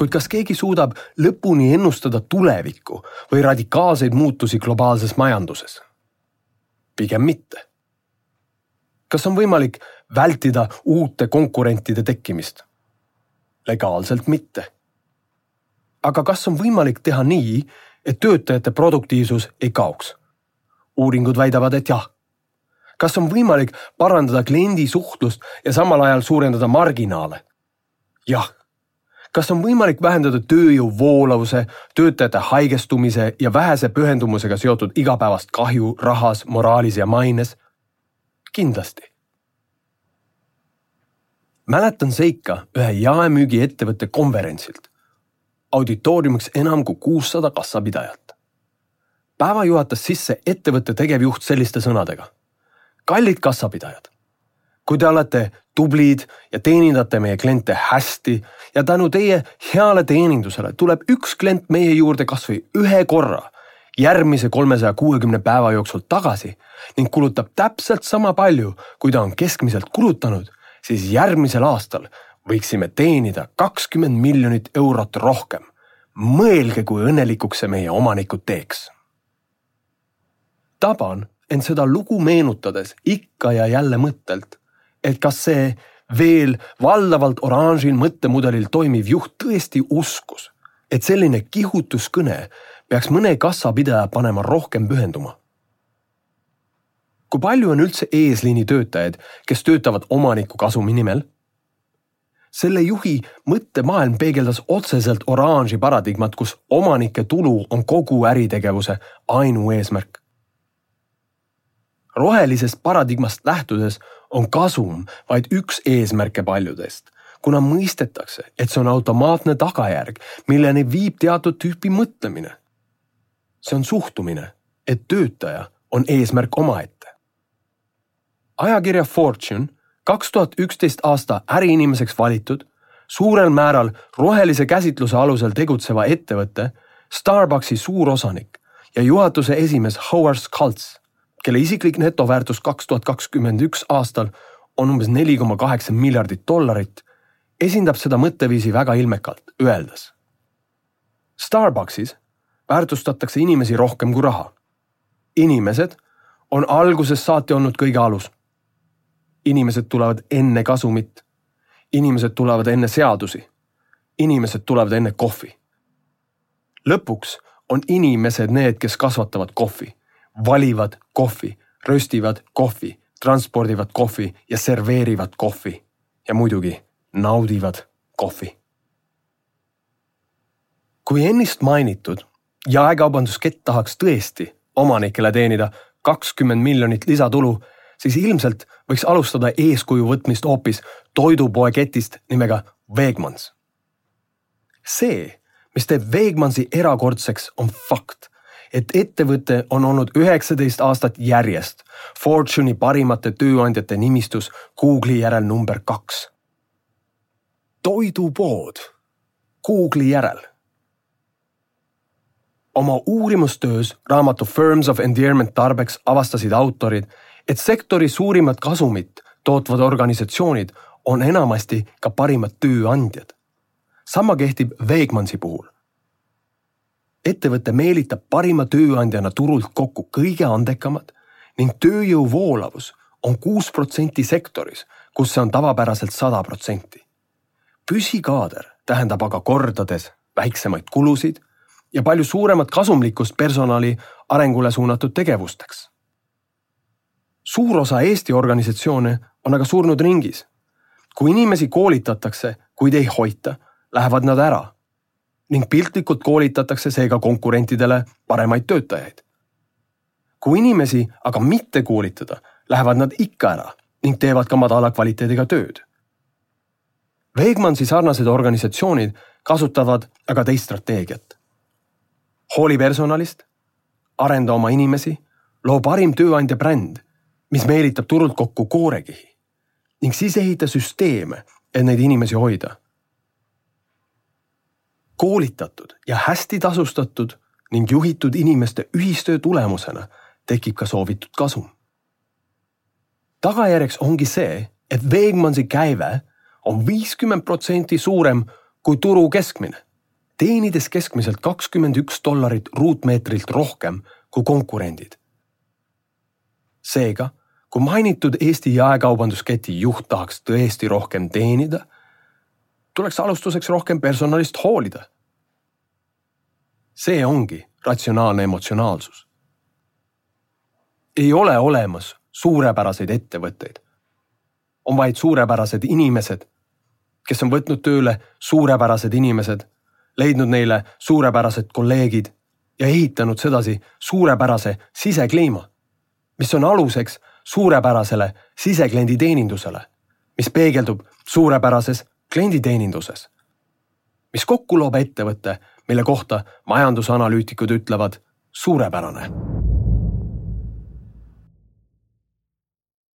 kuid kas keegi suudab lõpuni ennustada tulevikku või radikaalseid muutusi globaalses majanduses? pigem mitte. kas on võimalik vältida uute konkurentide tekkimist? legaalselt mitte. aga kas on võimalik teha nii, et töötajate produktiivsus ei kaoks? uuringud väidavad, et jah. kas on võimalik parandada kliendi suhtlust ja samal ajal suurendada marginaale? jah kas on võimalik vähendada tööjõu voolavuse, töötajate haigestumise ja vähese pühendumusega seotud igapäevast kahju rahas, moraalis ja maines? kindlasti. mäletan seika ühe jaemüügiettevõtte konverentsilt. auditooriumiks enam kui kuussada kassapidajat. päeva juhatas sisse ettevõtte tegevjuht selliste sõnadega. kallid kassapidajad kui te olete tublid ja teenindate meie kliente hästi ja tänu teie heale teenindusele tuleb üks klient meie juurde kasvõi ühe korra järgmise kolmesaja kuuekümne päeva jooksul tagasi ning kulutab täpselt sama palju, kui ta on keskmiselt kulutanud, siis järgmisel aastal võiksime teenida kakskümmend miljonit eurot rohkem. mõelge, kui õnnelikuks see meie omanikud teeks. taban end seda lugu meenutades ikka ja jälle mõttelt, et kas see veel valdavalt oranžil mõttemudelil toimiv juht tõesti uskus, et selline kihutuskõne peaks mõne kassapidaja panema rohkem pühenduma. kui palju on üldse eesliini töötajaid, kes töötavad omaniku kasumi nimel? selle juhi mõttemaailm peegeldas otseselt oranži paradigmat, kus omanike tulu on kogu äritegevuse ainueesmärk. Rohelisest paradigmast lähtudes on kasum vaid üks eesmärke paljudest, kuna mõistetakse, et see on automaatne tagajärg, milleni viib teatud tüüpi mõtlemine. see on suhtumine, et töötaja on eesmärk omaette. ajakirja Fortune kaks tuhat üksteist aasta äriinimeseks valitud, suurel määral rohelise käsitluse alusel tegutseva ettevõtte Starbucksi suurosanik ja juhatuse esimees Howard Schultz kelle isiklik netoväärtus kaks tuhat kakskümmend üks aastal on umbes neli koma kaheksa miljardit dollarit, esindab seda mõtteviisi väga ilmekalt, öeldes. Starbucksis väärtustatakse inimesi rohkem kui raha. inimesed on algusest saati olnud kõige alus. inimesed tulevad enne kasumit. inimesed tulevad enne seadusi. inimesed tulevad enne kohvi. lõpuks on inimesed need, kes kasvatavad kohvi valivad kohvi, röstivad kohvi, transpordivad kohvi ja serveerivad kohvi. ja muidugi naudivad kohvi. kui ennist mainitud jaekaubanduskett tahaks tõesti omanikele teenida kakskümmend miljonit lisatulu, siis ilmselt võiks alustada eeskuju võtmist hoopis toidupoeketist nimega Wegmans. see, mis teeb Wegmansi erakordseks, on fakt et ettevõte on olnud üheksateist aastat järjest Fortune'i parimate tööandjate nimistus Google'i järel number kaks. toidupood Google'i järel. oma uurimustöös raamatu Firms of Endearment tarbeks avastasid autorid, et sektori suurimat kasumit tootvad organisatsioonid on enamasti ka parimad tööandjad. sama kehtib Wegmansi puhul ettevõte meelitab parima tööandjana turult kokku kõige andekamad ning tööjõu voolavus on kuus protsenti sektoris, kus see on tavapäraselt sada protsenti. püsikaader tähendab aga kordades väiksemaid kulusid ja palju suuremat kasumlikkust personali arengule suunatud tegevusteks. suur osa Eesti organisatsioone on aga surnud ringis. kui inimesi koolitatakse, kuid ei hoita, lähevad nad ära ning piltlikult koolitatakse seega konkurentidele paremaid töötajaid. kui inimesi aga mitte koolitada, lähevad nad ikka ära ning teevad ka madala kvaliteediga tööd. Wegmansi sarnased organisatsioonid kasutavad aga teist strateegiat. hooli personalist, arenda oma inimesi, loo parim tööandja bränd, mis meelitab turult kokku koorekihi ning siis ehita süsteeme, et neid inimesi hoida koolitatud ja hästi tasustatud ning juhitud inimeste ühistöö tulemusena tekib ka soovitud kasum. tagajärjeks ongi see, et Wegmansi käive on viiskümmend protsenti suurem kui turu keskmine teenides keskmiselt kakskümmend üks dollarit ruutmeetrilt rohkem kui konkurendid. seega, kui mainitud Eesti jaekaubandusketi juht tahaks tõesti rohkem teenida, tuleks alustuseks rohkem personalist hoolida. see ongi ratsionaalne emotsionaalsus. ei ole olemas suurepäraseid ettevõtteid. on vaid suurepärased inimesed, kes on võtnud tööle suurepärased inimesed, leidnud neile suurepärased kolleegid ja ehitanud sedasi suurepärase sisekliima, mis on aluseks suurepärasele sisekliendi teenindusele, mis peegeldub suurepärases klienditeeninduses, mis kokku loob ettevõtte, mille kohta majandusanalüütikud ütlevad suurepärane